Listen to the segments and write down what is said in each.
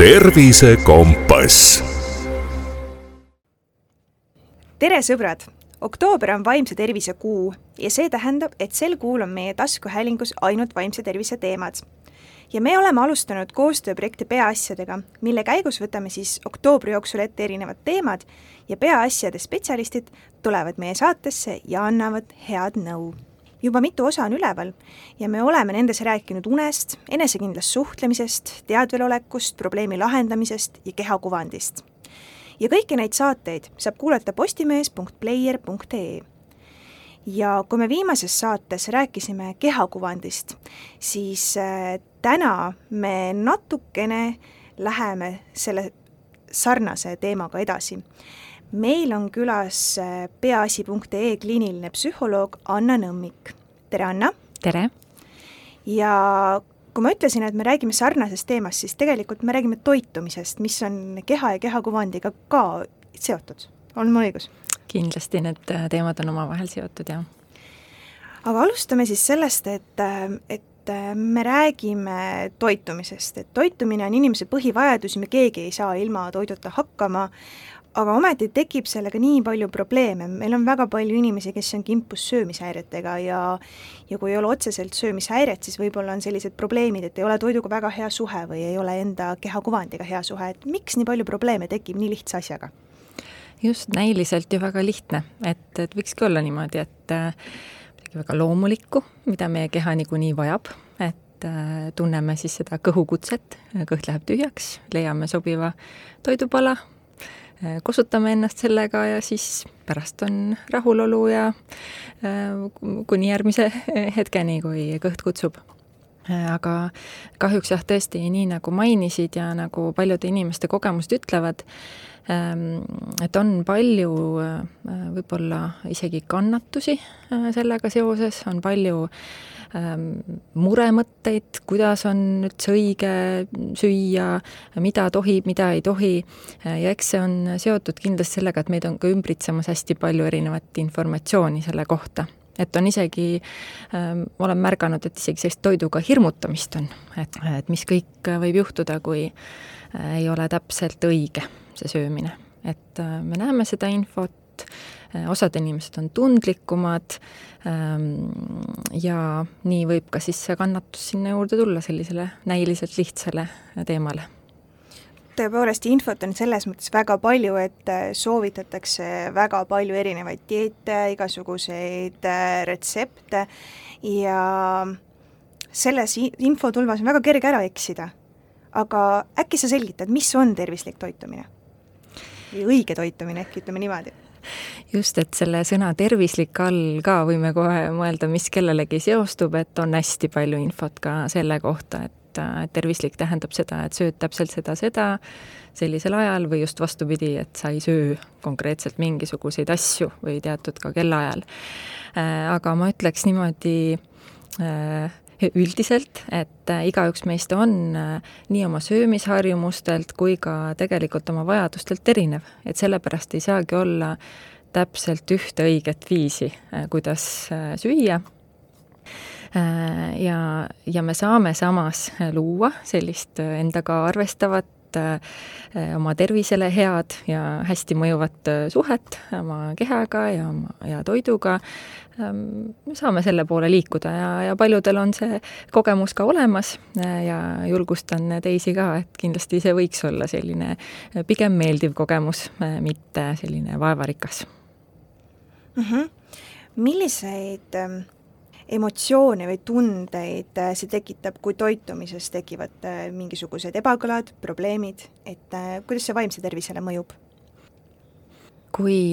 tervisekompass. tere, sõbrad! oktoober on vaimse tervise kuu ja see tähendab, et sel kuul on meie taskuhäälingus ainult vaimse tervise teemad. ja me oleme alustanud koostööprojekti Peaasjadega, mille käigus võtame siis oktoobri jooksul ette erinevad teemad ja peaasjade spetsialistid tulevad meie saatesse ja annavad head nõu juba mitu osa on üleval ja me oleme nendes rääkinud unest, enesekindlast suhtlemisest, teadvelolekust, probleemi lahendamisest ja kehakuvandist. ja kõiki neid saateid saab kuulata postimees.player.ee. ja kui me viimases saates rääkisime kehakuvandist, siis äh, täna me natukene läheme selle sarnase teemaga edasi meil on külas äh, peaasi.ee kliiniline psühholoog Anna Nõmmik. tere, Anna! tere! ja kui ma ütlesin, et me räägime sarnasest teemast, siis tegelikult me räägime toitumisest, mis on keha ja kehakuvandiga ka seotud. olen ma õigus? kindlasti need äh, teemad on omavahel seotud, jah. aga alustame siis sellest, et, äh, et me räägime toitumisest, et toitumine on inimese põhivajadus ja me keegi ei saa ilma toiduta hakkama, aga ometi tekib sellega nii palju probleeme, meil on väga palju inimesi, kes on kimpus söömishäiretega ja ja kui ei ole otseselt söömishäiret, siis võib-olla on sellised probleemid, et ei ole toiduga väga hea suhe või ei ole enda kehakuvandiga hea suhe, et miks nii palju probleeme tekib nii lihtsa asjaga? just, näiliselt ju väga lihtne, et, et võikski olla niimoodi, et äh, midagi väga loomulikku, mida meie keha niikuinii vajab, et äh, tunneme siis seda kõhukutset, kõht läheb tühjaks, leiame sobiva toidupala, kosutame ennast sellega ja siis pärast on rahulolu ja äh, kuni järgmise hetkeni, kui kõht kutsub. Äh, aga kahjuks jah, tõesti, nii nagu mainisid ja nagu paljude inimeste kogemused ütlevad, ähm, et on palju võib-olla isegi kannatusi sellega seoses, on palju Ähm, muremõtteid, kuidas on üldse õige süüa, mida tohib, mida ei tohi, ja eks see on seotud kindlasti sellega, et meid on ka ümbritsemas hästi palju erinevat informatsiooni selle kohta et on isegi ähm,, olen märganud, et isegi sellist toiduga hirmutamist on, et, et mis kõik võib juhtuda, kui äh, ei ole täpselt õige see söömine. et äh, me näeme seda infot, Äh, osad inimesed on tundlikumad ähm, ja nii võib ka siis see kannatus sinna juurde tulla, sellisele näiliselt lihtsale teemale tõepoolest, infot on selles mõttes väga palju, et äh, soovitatakse väga palju erinevaid dieete, igasuguseid äh, retsepte ja selles infotulvas on väga kerge ära eksida. aga äkki sa selgitad, mis on tervislik toitumine? või õige toitumine, äkki ütleme niimoodi just, et selle sõna tervislik all ka võime kohe mõelda, mis kellelegi seostub, et on hästi palju infot ka selle kohta, et tervislik tähendab seda, et sööd täpselt seda, seda sellisel ajal või just vastupidi, et sa ei söö konkreetselt mingisuguseid asju või teatud ka kellaajal. Äh, aga ma ütleks niimoodi äh, üldiselt, et äh, igaüks meist on nii oma söömisharjumustelt kui ka tegelikult oma vajadustelt erinev, et sellepärast ei saagi olla täpselt ühte õiget viisi, äh, kuidas äh, süüa. Äh, ja, ja me saame samas luua sellist endaga arvestavat oma tervisele head ja hästi mõjuvat suhet oma kehaga ja ja toiduga, ähm, me saame selle poole liikuda ja, ja paljudel on see kogemus ka olemas ja julgustan teisi ka, et kindlasti see võiks olla selline pigem meeldiv kogemus, mitte selline vaevarikas mm. -hmm. milliseid ähm, emotsioone või tundeid äh, see tekitab, kui toitumises tekivad äh, mingisugused ebakõlad, probleemid, et äh, kuidas see vaimse tervisele mõjub? kui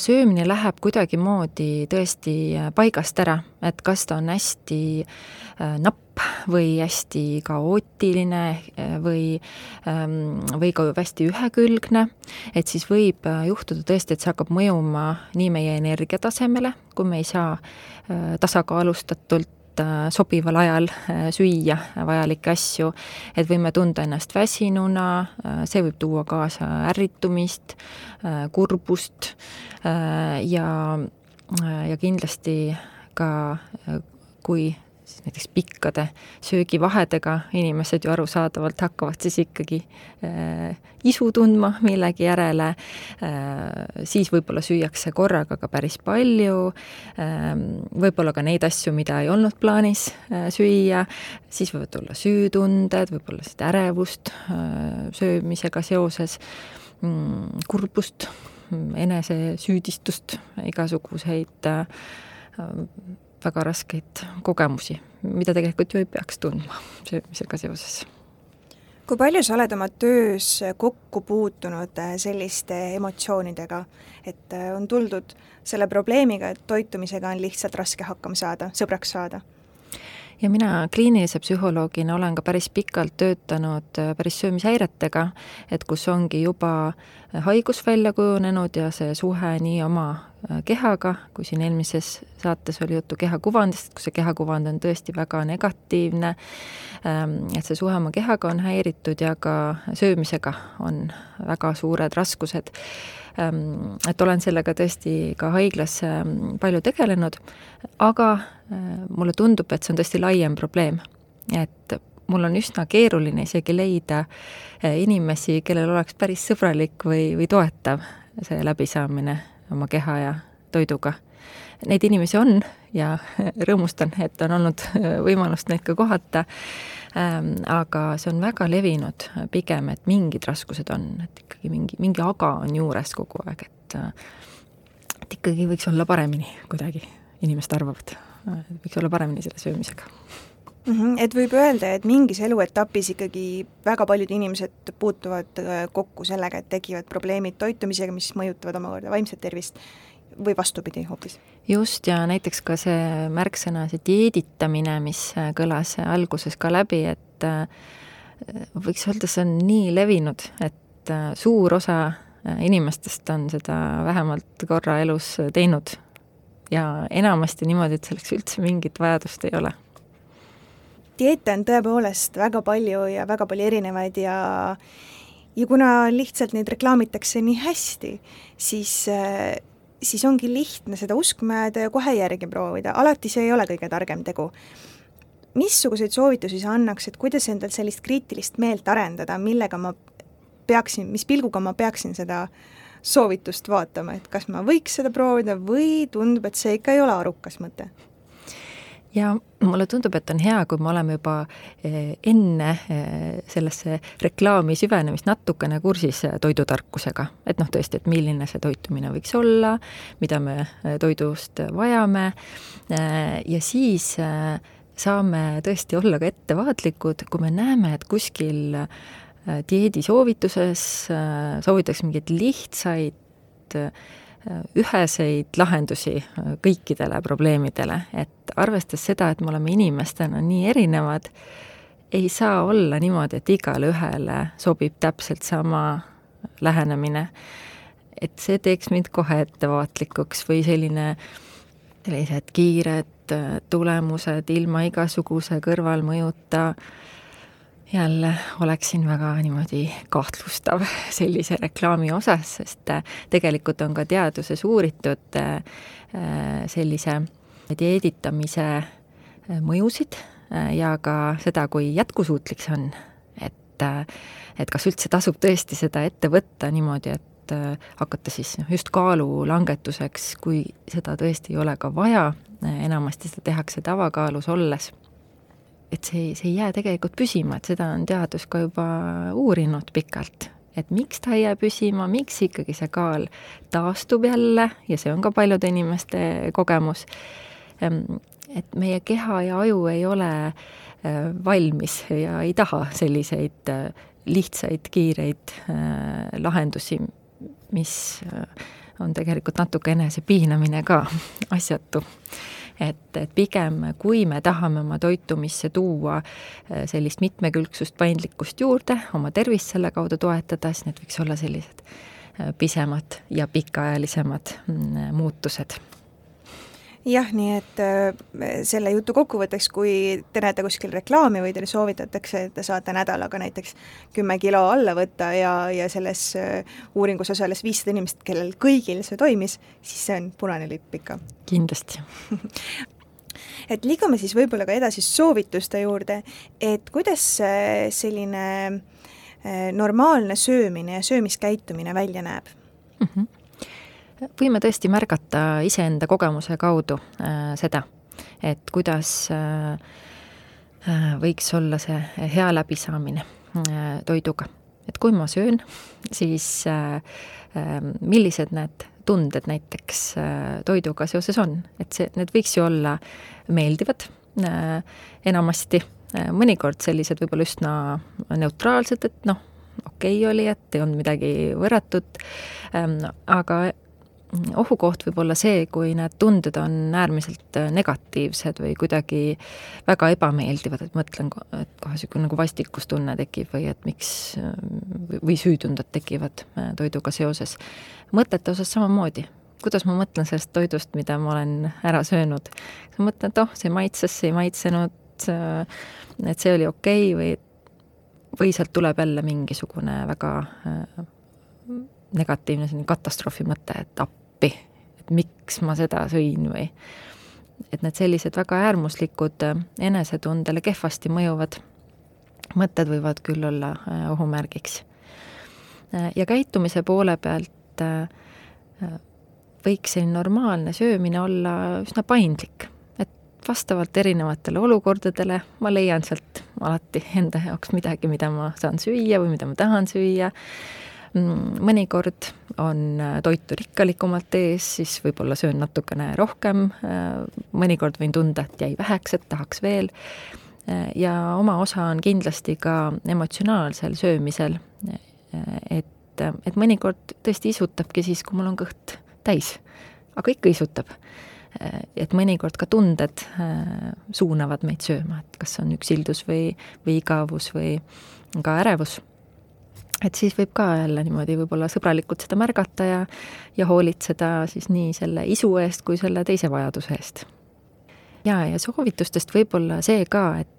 söömine läheb kuidagimoodi tõesti paigast ära, et kas ta on hästi napp, või hästi kaootiline eh, või, ehm, või ka hästi ühekülgne, et siis võib äh, juhtuda tõesti, et see hakkab mõjuma nii meie energiatasemele, kui me ei saa äh, tasakaalustatult sobival ajal süüa vajalikke asju, et võime tunda ennast väsinuna, see võib tuua kaasa ärritumist, kurbust ja, ja kindlasti ka kui siis näiteks pikkade söögivahedega inimesed ju arusaadavalt hakkavad siis ikkagi äh, isu tundma millegi järele äh,, siis võib-olla süüakse korraga ka päris palju äh,, võib-olla ka neid asju, mida ei olnud plaanis äh, süüa, siis võivad tulla süütunded, võib-olla seda ärevust äh, söömisega seoses mm,, kurbust, enesesüüdistust, igasuguseid äh, väga raskeid kogemusi, mida tegelikult ju ei peaks tundma söömisega seoses. kui palju sa oled oma töös kokku puutunud äh, selliste emotsioonidega, et äh, on tuldud selle probleemiga, et toitumisega on lihtsalt raske hakkama saada, sõbraks saada? Ja mina kliinilise psühholoogina olen ka päris pikalt töötanud äh, päris söömishäiretega, et kus ongi juba haigus välja kujunenud ja see suhe nii oma äh, kehaga, kui siin eelmises saates oli juttu kehakuvandist, kus see kehakuvand on tõesti väga negatiivne, ähm, et see suhe oma kehaga on häiritud ja ka söömisega on väga suured raskused et olen sellega tõesti ka haiglas ähm, palju tegelenud, aga Äh, mulle tundub, et see on tõesti laiem probleem. et mul on üsna keeruline isegi leida äh, inimesi, kellel oleks päris sõbralik või, või toetav see läbisaamine oma keha ja toiduga. Neid inimesi on ja rõõmustan, et on olnud äh, võimalust neid ka kohata, ähm, aga see on väga levinud pigem, et mingid raskused on, et ikkagi mingi, mingi aga on juures kogu aeg, et et ikkagi võiks olla paremini kuidagi, inimesed arvavad võiks olla paremini selle söömisega mm. -hmm. Et võib öelda, et mingis eluetapis ikkagi väga paljud inimesed puutuvad äh, kokku sellega, et tekivad probleemid toitumisega, mis mõjutavad omakorda vaimset tervist või vastupidi hoopis? just, ja näiteks ka see märksõna, see dieeditamine, mis äh, kõlas alguses ka läbi, et äh, võiks öelda, see on nii levinud, et suur osa inimestest on seda vähemalt korra elus teinud ja enamasti niimoodi, et selleks üldse mingit vajadust ei ole. dieete on tõepoolest väga palju ja väga palju erinevaid ja ja kuna lihtsalt neid reklaamitakse nii hästi, siis siis ongi lihtne seda ja kohe järgi proovida, alati see ei ole kõige targem tegu. missuguseid soovitusi sa annaksid, kuidas endal sellist kriitilist meelt arendada, millega ma peaksin, mis pilguga ma peaksin seda soovitust vaatama, et kas ma võiks seda proovida või tundub, et see ikka ei ole arukas mõte? Ja mulle tundub, et on hea, kui me oleme juba eh, enne eh, sellesse reklaami süvenemist natukene kursis eh, toidutarkusega. et noh, tõesti, et milline see toitumine võiks olla, mida me toidust vajame ja siis saame tõesti olla ka ettevaatlikud, kui me näeme, et kuskil dieedisoovituses soovitakse mingeid lihtsaid üheseid lahendusi kõikidele probleemidele, et arvestades seda, et me oleme inimestena nii erinevad, ei saa olla niimoodi, et igale ühele sobib täpselt sama lähenemine. et see teeks mind kohe ettevaatlikuks või selline, sellised kiired tulemused ilma igasuguse kõrvalmõjuta äh, jälle oleksin väga niimoodi kahtlustav sellise reklaami osas, sest äh, tegelikult on ka teaduses uuritud äh, sellise dieeditamise äh, mõjusid ja ka seda, kui jätkusuutlik see on. et, et kas üldse tasub tõesti seda ette võtta niimoodi, et hakata siis noh, just kaalulangetuseks, kui seda tõesti ei ole ka vaja, enamasti seda tehakse tavakaalus olles et see, see ei jää tegelikult püsima, et seda on teadus ka juba uurinud pikalt. et miks ta ei jää püsima, miks ikkagi see kaal taastub jälle ja see on ka paljude inimeste kogemus, ehm, et meie keha ja aju ei ole äh, valmis ja ei taha selliseid äh, lihtsaid, kiireid äh, lahendusi, mis on tegelikult natuke enesepiinamine ka asjatu et, et pigem kui me tahame oma toitumisse tuua äh, sellist mitmekülgsust, paindlikkust juurde, oma tervist selle kaudu toetada, siis need võiks olla sellised äh, pisemad ja pikaajalisemad mm, muutused jah, nii et äh, selle jutu kokkuvõtteks, kui te näete kuskil reklaami või teile soovitatakse, et te saate nädalaga näiteks kümme kilo alla võtta ja, ja selles äh, uuringus osales viissada inimest, kellel kõigil see toimis, siis see on punane lipp ikka. kindlasti et liigume siis võib-olla ka edasi soovituste juurde, et kuidas selline äh, normaalne söömine ja söömiskäitumine välja näeb mm? -hmm. Võime tõesti märgata iseenda kogemuse kaudu äh, seda, et kuidas äh, äh võiks olla see hea läbisaamine äh, toiduga. et kui ma söön, siis äh, äh, millised need tunded näiteks äh, toiduga seoses on, et see, need võiks ju olla meeldivad äh, enamasti, äh, mõnikord sellised võib-olla üsna neutraalsed, et noh, okei okay oli, et ei olnud midagi võrratut, ähm, aga ohukoht võib olla see, kui need tunded on äärmiselt äh, negatiivsed või kuidagi väga ebameeldivad, et mõtlen, et kohe niisugune nagu vastikustunne tekib või et miks, äh, või süütunded tekivad äh, toiduga seoses. mõtete osas samamoodi, kuidas ma mõtlen sellest toidust, mida ma olen ära söönud. ma mõtlen, et oh, see maitses, see ei maitsenud, et see oli okei okay, või või sealt tuleb jälle mingisugune väga negatiivne selline katastroofi mõte, et appi, et miks ma seda sõin või et need sellised väga äärmuslikud äh, enesetundele kehvasti mõjuvad mõtted võivad küll olla äh, ohumärgiks. Äh, ja käitumise poole pealt võiks selline normaalne söömine olla üsna paindlik, et vastavalt erinevatele olukordadele ma leian sealt alati enda jaoks midagi, mida ma saan süüa või mida ma tahan süüa mõnikord on äh, toitu rikkalikumalt ees, siis võib-olla söön natukene rohkem, äh, mõnikord võin tunda, et jäi väheks, et tahaks veel, äh, ja oma osa on kindlasti ka emotsionaalsel söömisel, et, et mõnikord tõesti isutabki siis, kui mul on kõht täis, aga ikka isutab. et mõnikord ka tunded suunavad meid sööma, et kas on üksildus või, või igavus või ka ärevus et siis võib ka jälle niimoodi võib-olla sõbralikult seda märgata ja, ja hoolitseda siis nii selle isu eest kui selle teise vajaduse eest. ja, ja soovitustest võib-olla see ka, et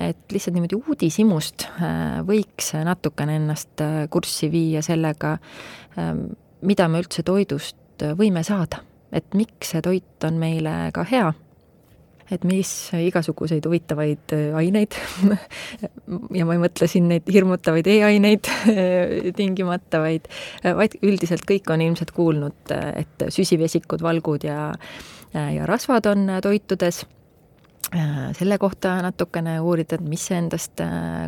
et lihtsalt niimoodi uudishimust äh, võiks natukene ennast äh, kurssi viia sellega, ähm, mida me üldse toidust võime saada. et miks see toit on meile ka hea et mis igasuguseid huvitavaid äh, aineid ja ma ei mõtle siin neid hirmutavaid e-aineid tingimata, vaid, äh, vaid üldiselt kõik on ilmselt kuulnud, äh, et süsivesikud, valgud ja, ja rasvad on toitudes. Selle kohta natukene uurida, et mis see endast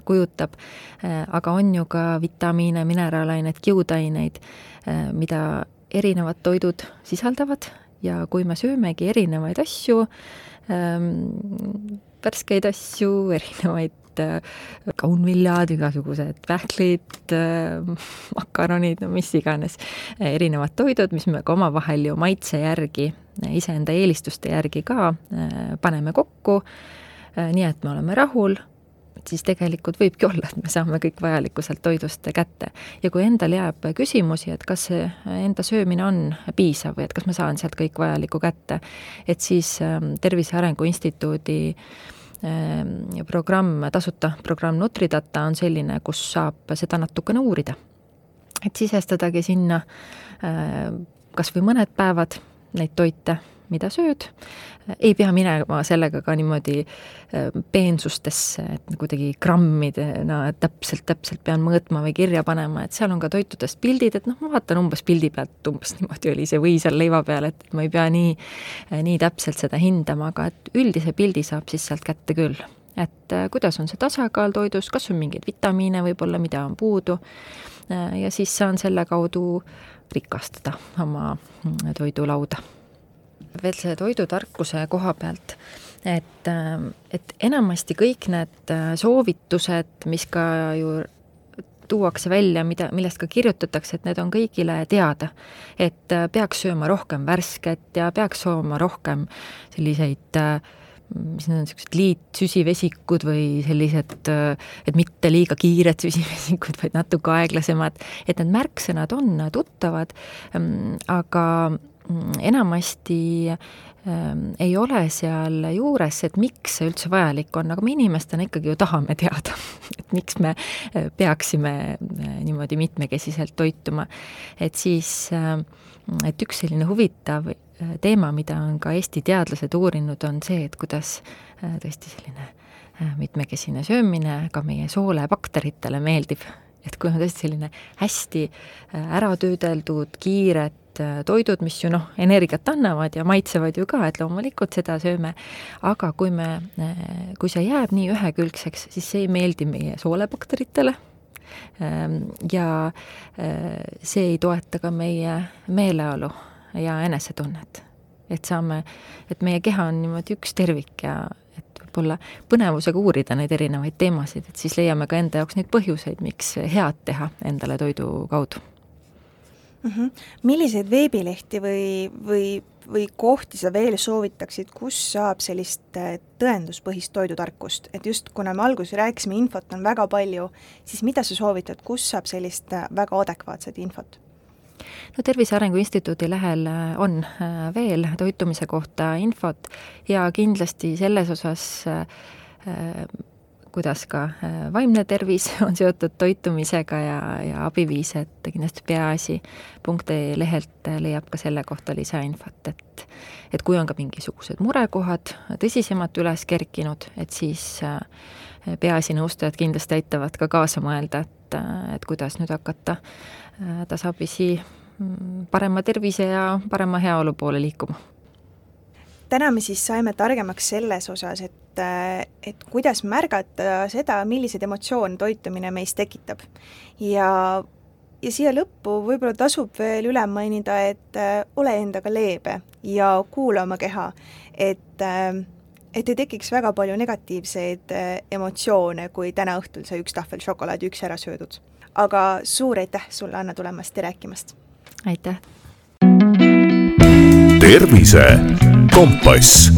kujutab, aga on ju ka vitamiine, mineraalaineid, kiudaineid, mida erinevad toidud sisaldavad. Ja kui me söömegi erinevaid asju, värskeid asju, erinevaid äh, kaunviljad, igasugused pähklid äh,, makaronid, no mis iganes, erinevad toidud, mis me ka omavahel ju maitse järgi, iseenda eelistuste järgi ka äh, paneme kokku. Nii et me oleme rahul siis tegelikult võibki olla, et me saame kõik vajalikku sealt toidust kätte. ja kui endal jääb küsimusi, et kas see enda söömine on piisav või et kas ma saan sealt kõik vajalikku kätte, et siis ähm, Tervise Arengu Instituudi ähm, programm, tasuta programm Nutridata on selline, kus saab seda natukene uurida. et sisestadagi sinna äh, kas või mõned päevad neid toite mida sööd, ei pea minema sellega ka niimoodi äh, peensustesse, et kuidagi grammidena no, täpselt, täpselt pean mõõtma või kirja panema, et seal on ka toitudest pildid, et noh, ma vaatan umbes pildi pealt, umbes niimoodi oli see või seal leiva peal, et ma ei pea nii, nii täpselt seda hindama, aga et üldise pildi saab siis sealt kätte küll. Et äh, kuidas on see tasakaal toidus, kas on mingeid vitamiine võib-olla, mida on puudu, äh, ja siis saan selle kaudu rikastada oma mm, toidulauda veel selle toidutarkuse koha pealt, et, äh, et enamasti kõik need äh, soovitused, mis ka ju tuuakse välja, mida, millest ka kirjutatakse, et need on kõigile teada. et äh, peaks sööma rohkem värsket ja peaks sööma rohkem selliseid mis need on, niisugused liitsüsivesikud või sellised, et mitte liiga kiired süsivesikud, vaid natuke aeglasemad, et need märksõnad on tuttavad, ähm, aga mm, enamasti ähm, ei ole seal juures, et miks see üldse vajalik on, aga me inimestena ikkagi ju tahame teada, et miks me äh, peaksime äh, niimoodi mitmekesiselt toituma. et siis, et üks selline huvitav teema, mida on ka Eesti teadlased uurinud, on see, et kuidas tõesti selline mitmekesine söömine ka meie soolebakteritele meeldib et kui on tõesti selline hästi äh, ära töödeldud, kiired äh, toidud, mis ju noh, energiat annavad ja maitsevad ju ka, et loomulikult seda sööme, aga kui me, äh, kui see jääb nii ühekülgseks, siis see ei meeldi meie soolebakteritele. Ähm, ja see ei toeta ka meie meeleolu ja enesetunnet. et saame, et meie keha on niimoodi üks tervik ja võib-olla põnevusega uurida neid erinevaid teemasid, et siis leiame ka enda jaoks neid põhjuseid, miks head teha endale toidu kaudu mm. -hmm. milliseid veebilehti või, või, või kohti sa veel soovitaksid, kus saab sellist äh, tõenduspõhist toidutarkust, et just kuna me alguses rääkisime, infot on väga palju, siis mida sa soovitad, kus saab sellist äh, väga adekvaatset infot? no Tervise Arengu Instituudi lehel äh, on veel toitumise kohta infot ja kindlasti selles osas kuidas ka vaimne tervis on seotud toitumisega ja, ja abiviised kindlasti peaasi.ee lehelt leiab ka selle kohta lisainfot, et et kui on ka mingisugused murekohad tõsisemalt üles kerkinud, et siis peaasi nõustajad kindlasti aitavad ka kaasa mõelda, et, et kuidas nüüd hakata tasapisi Mm, parema tervise ja parema heaolu poole liikuma. Täna me siis saime targemaks selles osas, et, et kuidas märgata seda, milliseid emotsioone toitumine meis tekitab. ja, ja siia lõppu võib-olla tasub veel üle mainida, et ole endaga leebe ja kuula oma keha, et et ei tekiks väga palju negatiivseid emotsioone, kui täna õhtul sai üks tahvel šokolaadi üksi ära söödud. aga suur aitäh sulle, Anna, tulemast ja rääkimast! aitäh! tervise compas.